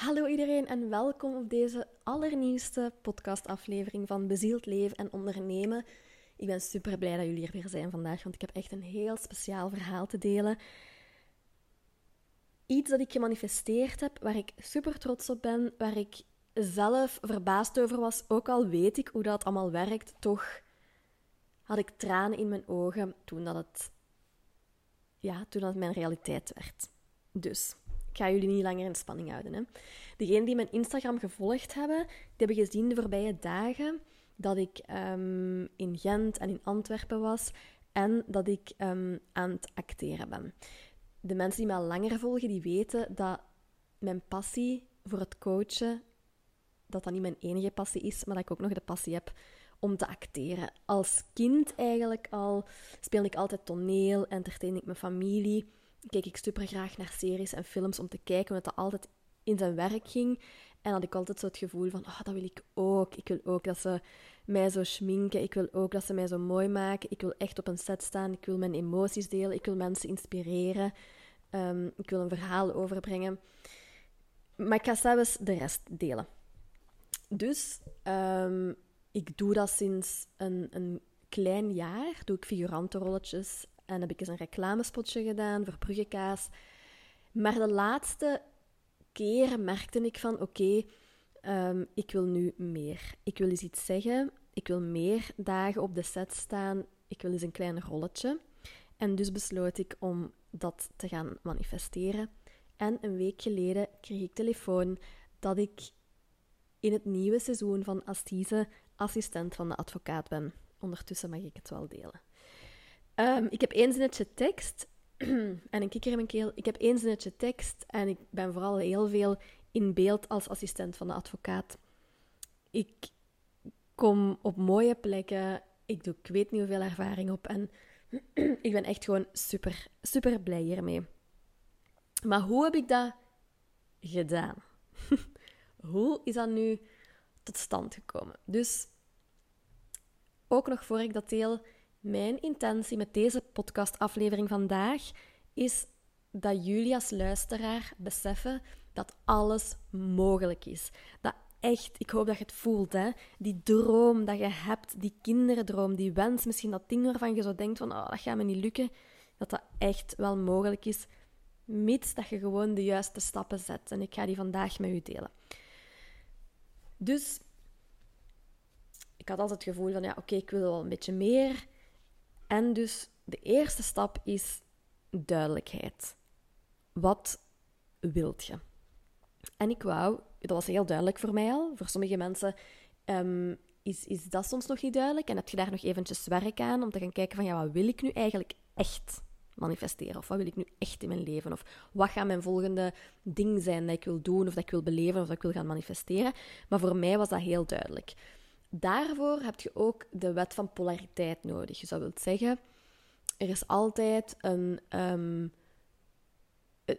Hallo iedereen en welkom op deze allernieuwste podcastaflevering van Bezield Leven en Ondernemen. Ik ben super blij dat jullie er weer zijn vandaag, want ik heb echt een heel speciaal verhaal te delen. Iets dat ik gemanifesteerd heb, waar ik super trots op ben, waar ik zelf verbaasd over was, ook al weet ik hoe dat allemaal werkt, toch had ik tranen in mijn ogen toen dat het, ja, toen dat mijn realiteit werd. Dus ik ga jullie niet langer in spanning houden. Hè. Degenen die mijn Instagram gevolgd hebben, die hebben gezien de voorbije dagen dat ik ehm, in Gent en in Antwerpen was en dat ik ehm, aan het acteren ben. De mensen die mij al langer volgen, die weten dat mijn passie voor het coachen, dat dat niet mijn enige passie is, maar dat ik ook nog de passie heb om te acteren. Als kind eigenlijk al speelde ik altijd toneel, entertainde ik mijn familie keek ik super graag naar series en films om te kijken, omdat dat altijd in zijn werk ging. En had ik altijd zo het gevoel van, oh, dat wil ik ook. Ik wil ook dat ze mij zo schminken. Ik wil ook dat ze mij zo mooi maken. Ik wil echt op een set staan. Ik wil mijn emoties delen. Ik wil mensen inspireren. Ehm, ik wil een verhaal overbrengen. Maar ik ga zelfs de rest delen. Dus um, ik doe dat sinds een, een klein jaar. Doe ik figurantenrolletjes en heb ik eens een reclamespotje gedaan voor Bruggekaas. Maar de laatste keer merkte ik van oké, ehm, ik wil nu meer. Ik wil eens iets zeggen. Ik wil meer dagen op de set staan. Ik wil eens een klein rolletje. En dus besloot ik om dat te gaan manifesteren. En een week geleden kreeg ik telefoon dat ik in het nieuwe seizoen van Astise assistent van de advocaat ben. Ondertussen mag ik het wel delen. Um, ik heb één zinnetje tekst en een kikker in mijn keel. Ik heb één zinnetje tekst en ik ben vooral heel veel in beeld als assistent van de advocaat. Ik kom op mooie plekken. Ik doe ik weet niet hoeveel ervaring op en ik ben echt gewoon super, super blij hiermee. Maar hoe heb ik dat gedaan? hoe is dat nu tot stand gekomen? Dus ook nog voor ik dat deel mijn intentie met deze podcastaflevering vandaag is dat jullie als luisteraar beseffen dat alles mogelijk is. Dat echt, ik hoop dat je het voelt, hè? die droom dat je hebt, die kinderdroom, die wens, misschien dat ding waarvan je zo denkt van, oh, dat gaat me niet lukken, dat dat echt wel mogelijk is, mits dat je gewoon de juiste stappen zet. En ik ga die vandaag met u delen. Dus ik had altijd het gevoel van, ja, oké, ik wil wel een beetje meer. En dus de eerste stap is duidelijkheid. Wat wilt je? En ik wou, dat was heel duidelijk voor mij al. Voor sommige mensen um, is, is dat soms nog niet duidelijk. En heb je daar nog eventjes werk aan om te gaan kijken van, ja, wat wil ik nu eigenlijk echt manifesteren? Of wat wil ik nu echt in mijn leven? Of wat gaat mijn volgende ding zijn dat ik wil doen, of dat ik wil beleven, of dat ik wil gaan manifesteren? Maar voor mij was dat heel duidelijk. Daarvoor heb je ook de wet van polariteit nodig. Je zou willen zeggen, er is altijd een. Ehm,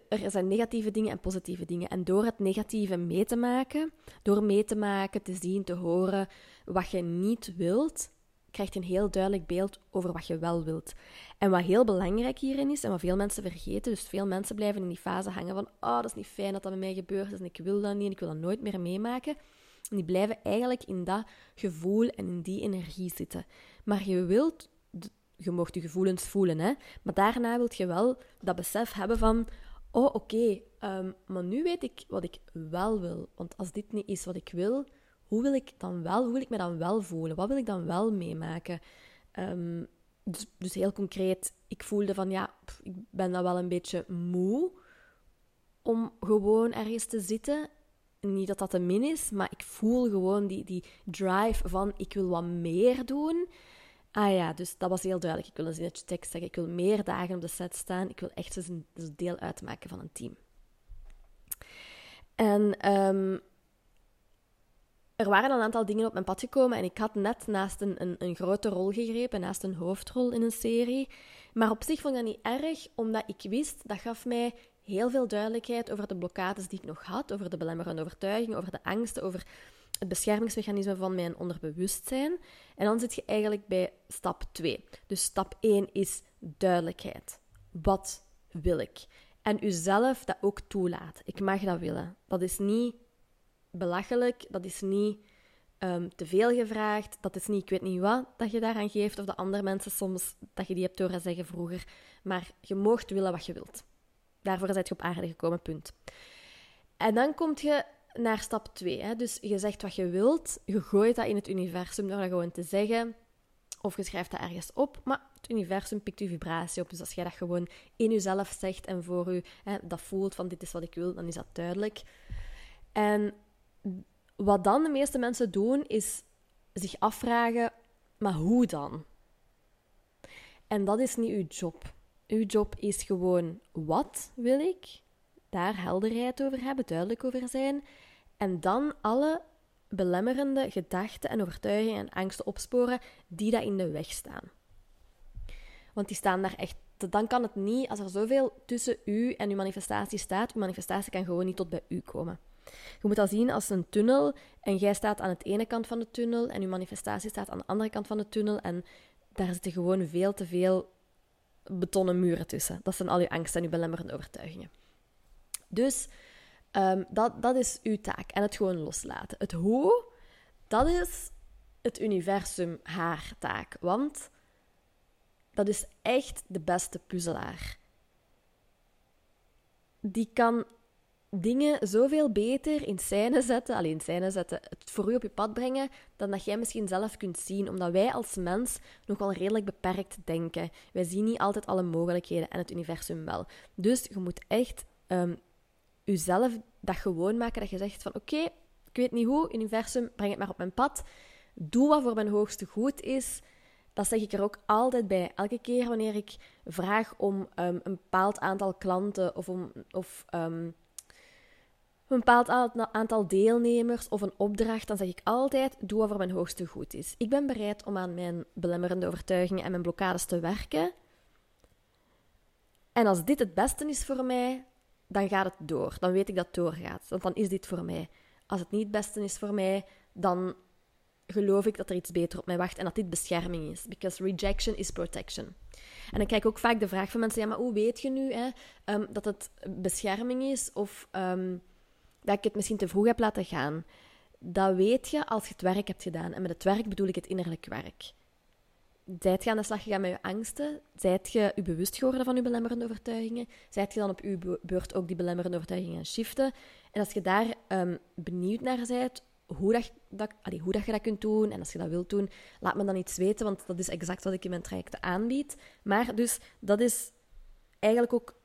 er zijn negatieve dingen en positieve dingen. En door het negatieve mee te maken, door mee te maken, te zien, te horen wat je niet wilt, krijg je een heel duidelijk beeld over wat je wel wilt. En wat heel belangrijk hierin is, en wat veel mensen vergeten, dus veel mensen blijven in die fase hangen van, oh, dat is niet fijn dat dat met mij gebeurt, en ik wil dat niet, en ik wil dat nooit meer meemaken. En die blijven eigenlijk in dat gevoel en in die energie zitten. Maar je wilt, je mocht je gevoelens voelen, hè? maar daarna wilt je wel dat besef hebben van, oh oké, ehm, maar nu weet ik wat ik wel wil. Want als dit niet is wat ik wil, hoe wil ik dan wel, hoe wil ik me dan wel voelen? Wat wil ik dan wel meemaken? Ehm, dus, dus, heel concreet, ik voelde van ja, ik ben dan wel een beetje moe om gewoon ergens te zitten niet dat dat een min is, maar ik voel gewoon die, die drive van ik wil wat meer doen. Ah ja, dus dat was heel duidelijk. Ik wil een zinnetje tekst zeggen. Ik wil meer dagen op de set staan. Ik wil echt eens een, deel uitmaken van een team. En ehm, er waren een aantal dingen op mijn pad gekomen en ik had net naast een, een, een, grote rol gegrepen, naast een hoofdrol in een serie. Maar op zich vond ik dat niet erg, omdat ik wist, dat gaf mij heel veel duidelijkheid over de blokkades die ik nog had, over de belemmerende overtuigingen, over de angsten, over het beschermingsmechanisme van mijn onderbewustzijn. En dan zit je eigenlijk bij stap 2. Dus stap 1 is duidelijkheid. Wat wil ik? En uzelf dat ook toelaat. Ik mag dat willen. Dat is niet belachelijk, dat is niet um, te veel gevraagd, dat is niet, ik weet niet wat dat je daaraan geeft, of de andere mensen soms dat je die hebt horen zeggen vroeger. Maar je moogt willen wat je wilt. Daarvoor zit je op aarde gekomen, punt. En dan kom je naar stap 2. Dus je zegt wat je wilt, je gooit dat in het universum door dat gewoon te zeggen, of je schrijft dat ergens op, maar het universum pikt je vibratie op. Dus als jij dat gewoon in jezelf zegt en voor je hè, dat voelt van dit is wat ik wil, dan is dat duidelijk. En wat dan de meeste mensen doen, is zich afvragen, maar hoe dan? En dat is niet uw job. Uw job is gewoon, wat wil ik? Daar helderheid over hebben, duidelijk over zijn. En dan alle belemmerende gedachten en overtuigingen en angsten opsporen die daar in de weg staan. Want die staan daar echt. Dan kan het niet, als er zoveel tussen u en uw manifestatie staat, uw manifestatie kan gewoon niet tot bij u komen. Je moet dat zien als een tunnel en jij staat aan de ene kant van de tunnel en uw manifestatie staat aan de andere kant van de tunnel en daar zitten gewoon veel te veel betonnen muren tussen. Dat zijn al uw angsten en uw belemmerende overtuigingen. Dus um, dat, dat is uw taak en het gewoon loslaten. Het hoe, dat is het universum haar taak, want dat is echt de beste puzzelaar. Die kan dingen zoveel beter in scène zetten, alleen scène zetten, het voor u op je pad brengen, dan dat jij misschien zelf kunt zien. Omdat wij als mens nogal redelijk beperkt denken. Wij zien niet altijd alle mogelijkheden en het universum wel. Dus je moet echt um, jezelf dat gewoon maken, dat je zegt van oké, ik weet niet hoe, universum, breng het maar op mijn pad. Doe wat voor mijn hoogste goed is. Dat zeg ik er ook altijd bij. Elke keer wanneer ik vraag om um, een bepaald aantal klanten of om... Of, um, een bepaald aantal deelnemers of een opdracht, dan zeg ik altijd: doe wat voor mijn hoogste goed is. Ik ben bereid om aan mijn belemmerende overtuigingen en mijn blokkades te werken. En als dit het beste is voor mij, dan gaat het door. Dan weet ik dat het doorgaat. Want dan is dit voor mij. Als het niet het beste is voor mij, dan geloof ik dat er iets beter op mij wacht en dat dit bescherming is. Because rejection is protection. En dan krijg ik ook vaak de vraag van mensen: ja, maar hoe weet je nu hè, um, dat het bescherming is of um, dat ik het misschien te vroeg heb laten gaan. Dat weet je als je het werk hebt gedaan. En met het werk bedoel ik het innerlijk werk. Zijt je aan de slag gegaan met je angsten? Zijt je je bewust geworden van je belemmerende overtuigingen? Zijt je dan op je beurt ook die belemmerende overtuigingen aan shiften? En als je daar um, benieuwd naar bent, hoe, dat, dat, hoe dat je dat kunt doen en als je dat wilt doen, laat me dan iets weten, want dat is exact wat ik in mijn trajecten aanbied. Maar dus, dat is eigenlijk ook,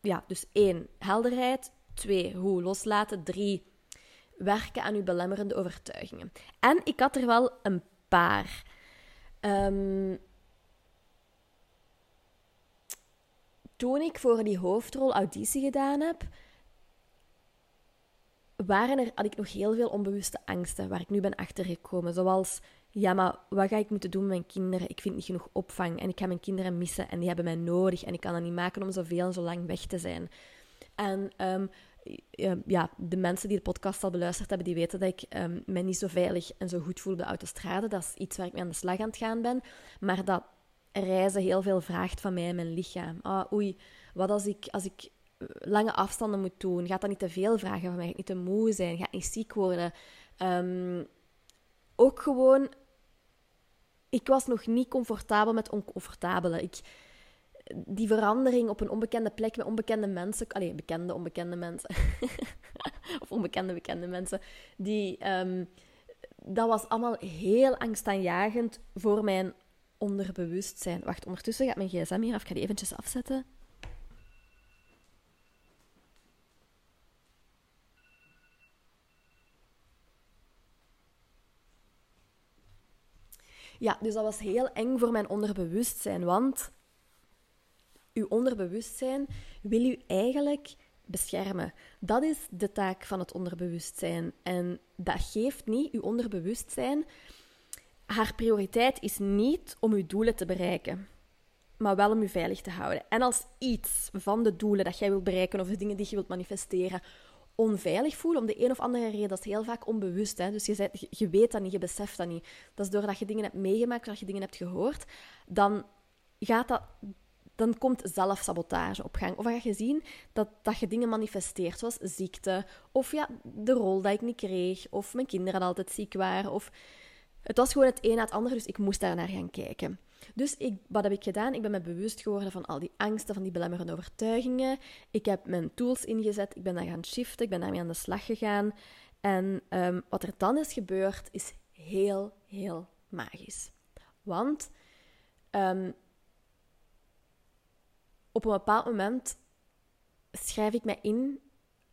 ja, dus één, helderheid. Twee, hoe loslaten. Drie, werken aan uw belemmerende overtuigingen. En ik had er wel een paar. Um, toen ik voor die hoofdrol auditie gedaan heb, waren er, had ik nog heel veel onbewuste angsten waar ik nu ben achtergekomen. Zoals, ja, maar wat ga ik moeten doen met mijn kinderen? Ik vind niet genoeg opvang en ik ga mijn kinderen missen en die hebben mij nodig en ik kan dat niet maken om zoveel en zo lang weg te zijn. En um, ja, de mensen die de podcast al beluisterd hebben, die weten dat ik um, mij niet zo veilig en zo goed voel op de autostrade. Dat is iets waar ik mee aan de slag aan het gaan ben. Maar dat reizen heel veel vraagt van mij en mijn lichaam. Ah, oei, wat als ik, als ik eh, lange afstanden moet doen? Gaat dat niet te veel vragen van mij? Ga ik niet te moe zijn? Ga ik niet ziek worden? Ook gewoon... Ik was nog niet comfortabel met oncomfortabele. Ik die verandering op een onbekende plek met onbekende mensen, alleen bekende onbekende mensen, of onbekende bekende mensen, die, um, dat was allemaal heel angstaanjagend voor mijn onderbewustzijn. Wacht, ondertussen gaat mijn gsm hier af, ik ga die eventjes afzetten. Ja, dus dat was heel eng voor mijn onderbewustzijn, want uw onderbewustzijn wil u eigenlijk beschermen. Dat is de taak van het onderbewustzijn. En dat geeft niet, uw onderbewustzijn, haar prioriteit is niet om uw doelen te bereiken, maar wel om u veilig te houden. En als iets van de doelen dat jij wilt bereiken of de dingen die je wilt manifesteren onveilig voelt, om de een of andere reden, dat is heel vaak onbewust. Hè? Dus je, je weet dat niet, je beseft dat niet. Dat is doordat je dingen hebt meegemaakt, doordat je dingen hebt gehoord, dan gaat dat dan komt zelfsabotage op gang. Of dan ga je zien dat, dat je dingen manifesteert, zoals ziekte, of ja, de rol dat ik niet kreeg, of mijn kinderen altijd ziek waren, of... Het was gewoon het een na het ander, dus ik moest daar naar gaan kijken. Dus ik, wat heb ik gedaan? Ik ben me bewust geworden van al die angsten, van die belemmerende overtuigingen. Ik heb mijn tools ingezet, ik ben daar gaan shiften, ik ben daarmee aan de slag gegaan. En um, wat er dan is gebeurd, is heel, heel magisch. Want um, op een bepaald moment schrijf ik mij in.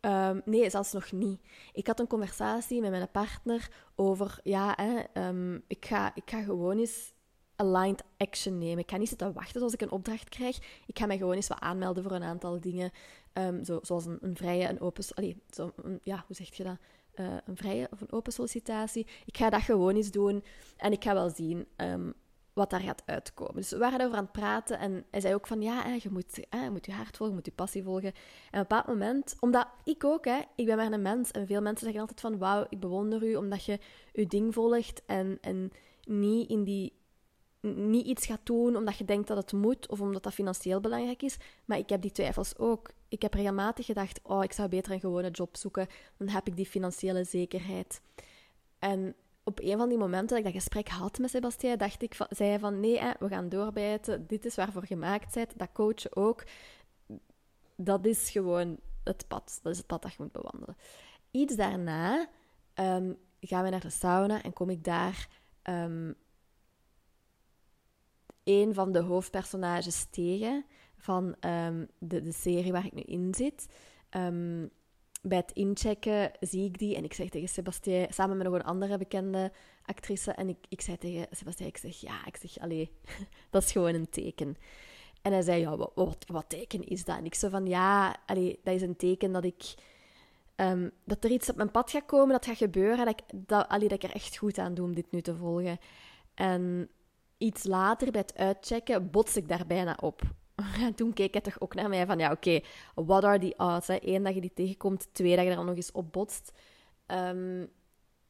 Um, nee, zelfs nog niet. Ik had een conversatie met mijn partner over, ja, hè, um, ik, ga, ik ga gewoon eens aligned action nemen. Ik ga niet zitten wachten als ik een opdracht krijg. Ik ga mij gewoon eens wat aanmelden voor een aantal dingen. Um, zo, zoals een, een, vrije, een open... Allee, zo, ja, hoe zeg je dat? Uh, een vrije of een open sollicitatie. Ik ga dat gewoon eens doen. En ik ga wel zien wat daar gaat uitkomen. Dus we waren daarover aan het praten en hij zei ook van ja, je, moet, je moet je hart volgen, je moet je passie volgen. En op een bepaald moment, omdat ik ook, hè, ik ben maar een mens en veel mensen zeggen altijd van wauw, ik bewonder u omdat je je ding volgt en, en niet, in die, niet iets gaat doen omdat je denkt dat het moet of omdat dat financieel belangrijk is. Maar ik heb die twijfels ook. Ik heb regelmatig gedacht, oh, ik zou beter een gewone job zoeken, dan heb ik die financiële zekerheid. En op een van die momenten dat ik dat gesprek had met Sebastien, dacht ik van, zei van nee, hè, we gaan doorbijten. Dit is waarvoor gemaakt bent. Dat coachen ook. Dat is gewoon het pad. Dat is het pad dat je moet bewandelen. Iets daarna um, gaan we naar de sauna en kom ik daar um, een van de hoofdpersonages tegen van um, de, de serie waar ik nu in zit. Bij het inchecken zie ik die en ik zeg tegen Sebastien, samen met nog een andere bekende actrice, en ik, ik zei tegen Sebastien, ik zeg, ja, ik zeg, allee, dat is gewoon een teken. En hij zei, ja, wat, wat, teken is dat? En ik zei van, ja, allee, dat is een teken dat ik... Um, dat er iets op mijn pad gaat komen, dat gaat gebeuren, dat ik, dat, allee, dat ik er echt goed aan doe om dit nu te volgen. En iets later, bij het uitchecken, bots ik daar bijna op. En toen keek hij toch ook naar mij van, ja, oké, okay, what are the odds? Hè? Eén, dat je die tegenkomt. Twee, dat je dan nog eens op botst. Um,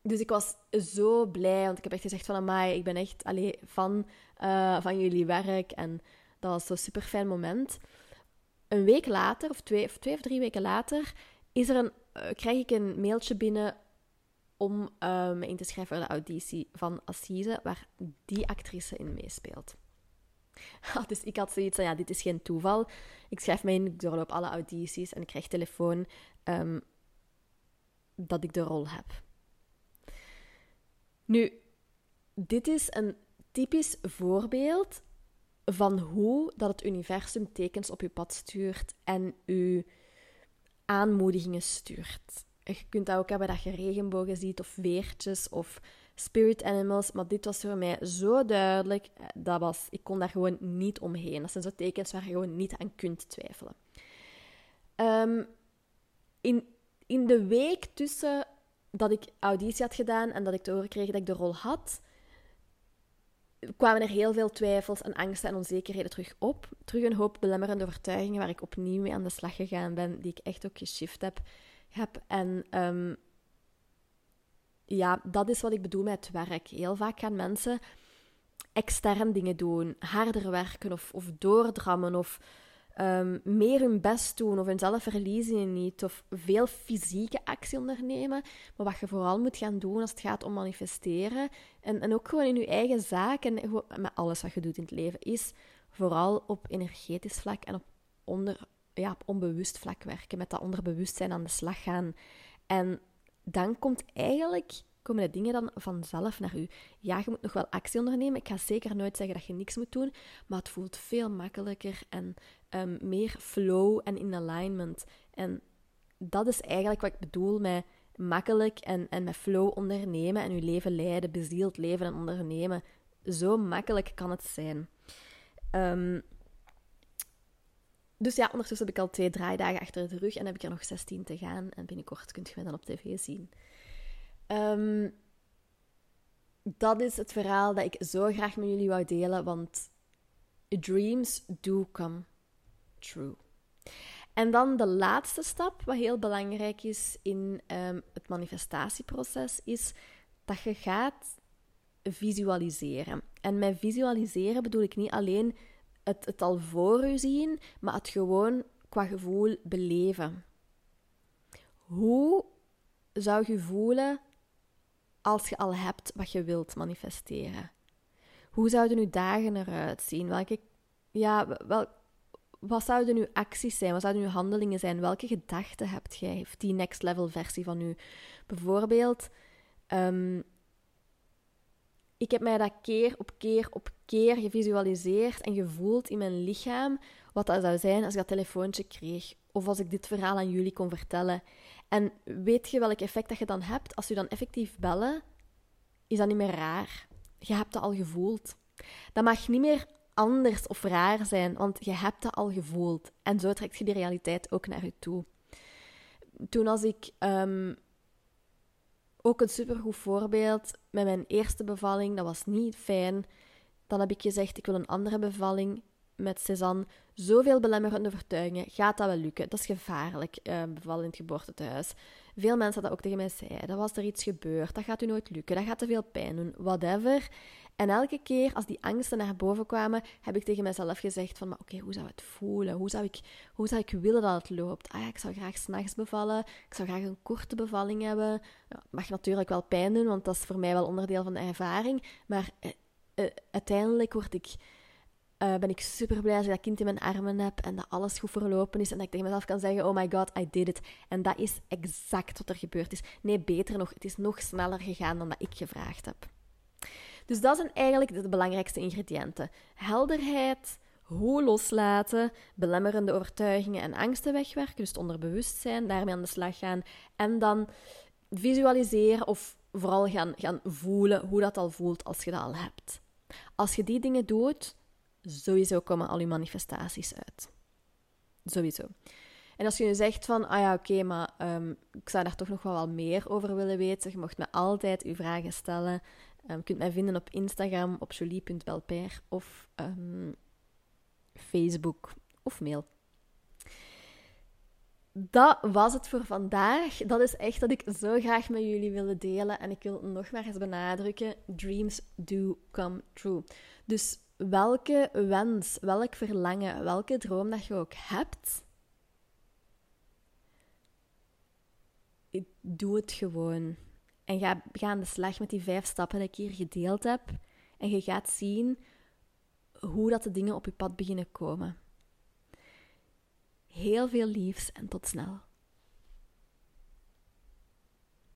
dus ik was zo blij, want ik heb echt gezegd van, amai, ik ben echt allee, fan uh, van jullie werk. En dat was zo'n super fijn moment. Een week later, of twee of, twee of drie weken later, is er een, uh, krijg ik een mailtje binnen om uh, me in te schrijven voor de auditie van Assise, waar die actrice in meespeelt. dus ik had zoiets van, ja, dit is geen toeval. Ik schrijf mij in, ik doorloop alle audities en ik krijg telefoon um, dat ik de rol heb. Nu, dit is een typisch voorbeeld van hoe dat het universum tekens op je pad stuurt en u aanmoedigingen stuurt. Je kunt dat ook hebben dat je regenbogen ziet of veertjes of spirit animals. Maar dit was voor mij zo duidelijk. Eh, dat was, ik kon daar gewoon niet omheen. Dat zijn zo tekens waar je gewoon niet aan kunt twijfelen. Um, in, in de week tussen dat ik auditie had gedaan en dat ik te horen kreeg dat ik de rol had, kwamen er heel veel twijfels en angsten en onzekerheden terug op. Terug een hoop belemmerende overtuigingen waar ik opnieuw mee aan de slag gegaan ben, die ik echt ook geshift heb. heb. En um, ja, dat is wat ik bedoel met werk. Heel vaak gaan mensen extern dingen doen, harder werken of, of doordrammen of um, meer hun best doen of hunzelf verliezen niet of veel fysieke actie ondernemen. Maar wat je vooral moet gaan doen als het gaat om manifesteren en, en ook gewoon in je eigen zaak en met alles wat je doet in het leven, is vooral op energetisch vlak en op, onder, ja, op onbewust vlak werken, met dat onderbewustzijn aan de slag gaan. En dan komt eigenlijk, komen de dingen dan vanzelf naar u. Ja, je moet nog wel actie ondernemen. Ik ga zeker nooit zeggen dat je niks moet doen, maar het voelt veel makkelijker en um, meer flow en in alignment. En dat is eigenlijk wat ik bedoel met makkelijk en, en met flow ondernemen en uw leven leiden, bezield leven en ondernemen. Zo makkelijk kan het zijn. Um, dus ja, ondertussen heb ik al twee draaidagen achter de rug en heb ik er nog 16 te gaan. En binnenkort kunt je mij dan op tv zien. Um, dat is het verhaal dat ik zo graag met jullie wou delen, want dreams do come true. En dan de laatste stap, wat heel belangrijk is in um, het manifestatieproces, is dat je gaat visualiseren. En met visualiseren bedoel ik niet alleen het, het al voor u zien, maar het gewoon qua gevoel beleven. Hoe zou je voelen als je al hebt wat je wilt manifesteren? Hoe zouden uw dagen eruit zien? Welke, ja, wel, wat zouden uw acties zijn? Wat zouden uw handelingen zijn? Welke gedachten hebt jij? Of die next level versie van u? Bijvoorbeeld, um, ik heb mij dat keer op keer op keer gevisualiseerd en gevoeld in mijn lichaam wat dat zou zijn als ik dat telefoontje kreeg. Of als ik dit verhaal aan jullie kon vertellen. En weet je welk effect dat je dan hebt? Als je dan effectief bellen, is dat niet meer raar. Je hebt het al gevoeld. Dat mag niet meer anders of raar zijn, want je hebt het al gevoeld. En zo trekt je die realiteit ook naar je toe. Toen als ik um, ook een supergoed voorbeeld met mijn eerste bevalling, dat was niet fijn. Dan heb ik gezegd, ik wil een andere bevalling met Cézanne. Zoveel belemmerende vertuigingen, gaat dat wel lukken? Dat is gevaarlijk, uh, bevallen in het geboortehuis. Veel mensen dat ook tegen mij zeiden. Dat was er iets gebeurd, dat gaat u nooit lukken, dat gaat te veel pijn doen, whatever. En elke keer als die angsten naar boven kwamen, heb ik tegen mezelf gezegd van, maar oké, hoe zou het voelen? Hoe zou, ik, hoe zou ik willen dat het loopt? Ah ja, ik zou graag s'nachts bevallen. Ik zou graag een korte bevalling hebben. Ja, het mag natuurlijk wel pijn doen, want dat is voor mij wel onderdeel van de ervaring. Maar eh, eh, uiteindelijk word ik... Uh, ben ik super blij als ik dat kind in mijn armen heb en dat alles goed verlopen is en dat ik tegen mezelf kan zeggen: Oh my god, I did it. En dat is exact wat er gebeurd is. Nee, beter nog, het is nog sneller gegaan dan dat ik gevraagd heb. Dus dat zijn eigenlijk de belangrijkste ingrediënten. Helderheid, hoe loslaten, belemmerende overtuigingen en angsten wegwerken, dus het onderbewustzijn, daarmee aan de slag gaan. En dan visualiseren of vooral gaan, gaan voelen hoe dat al voelt als je dat al hebt. Als je die dingen doet, sowieso komen al je manifestaties uit. Sowieso. En als je nu zegt van, ah ja, oké, maar um, ik zou daar toch nog wel wat meer over willen weten, je mocht me altijd uw vragen stellen. Um, je kunt mij vinden op Instagram op jolie.belper of um, Facebook of mail. Dat was het voor vandaag. Dat is echt dat ik zo graag met jullie wilde delen. En ik wil nog maar eens benadrukken: dreams do come true. Dus welke wens, welk verlangen, welke droom dat je ook hebt, doe het gewoon. En ga, aan de slag met die vijf stappen die ik hier gedeeld heb. En je gaat zien hoe dat de dingen op je pad beginnen komen. Heel veel liefs en tot snel.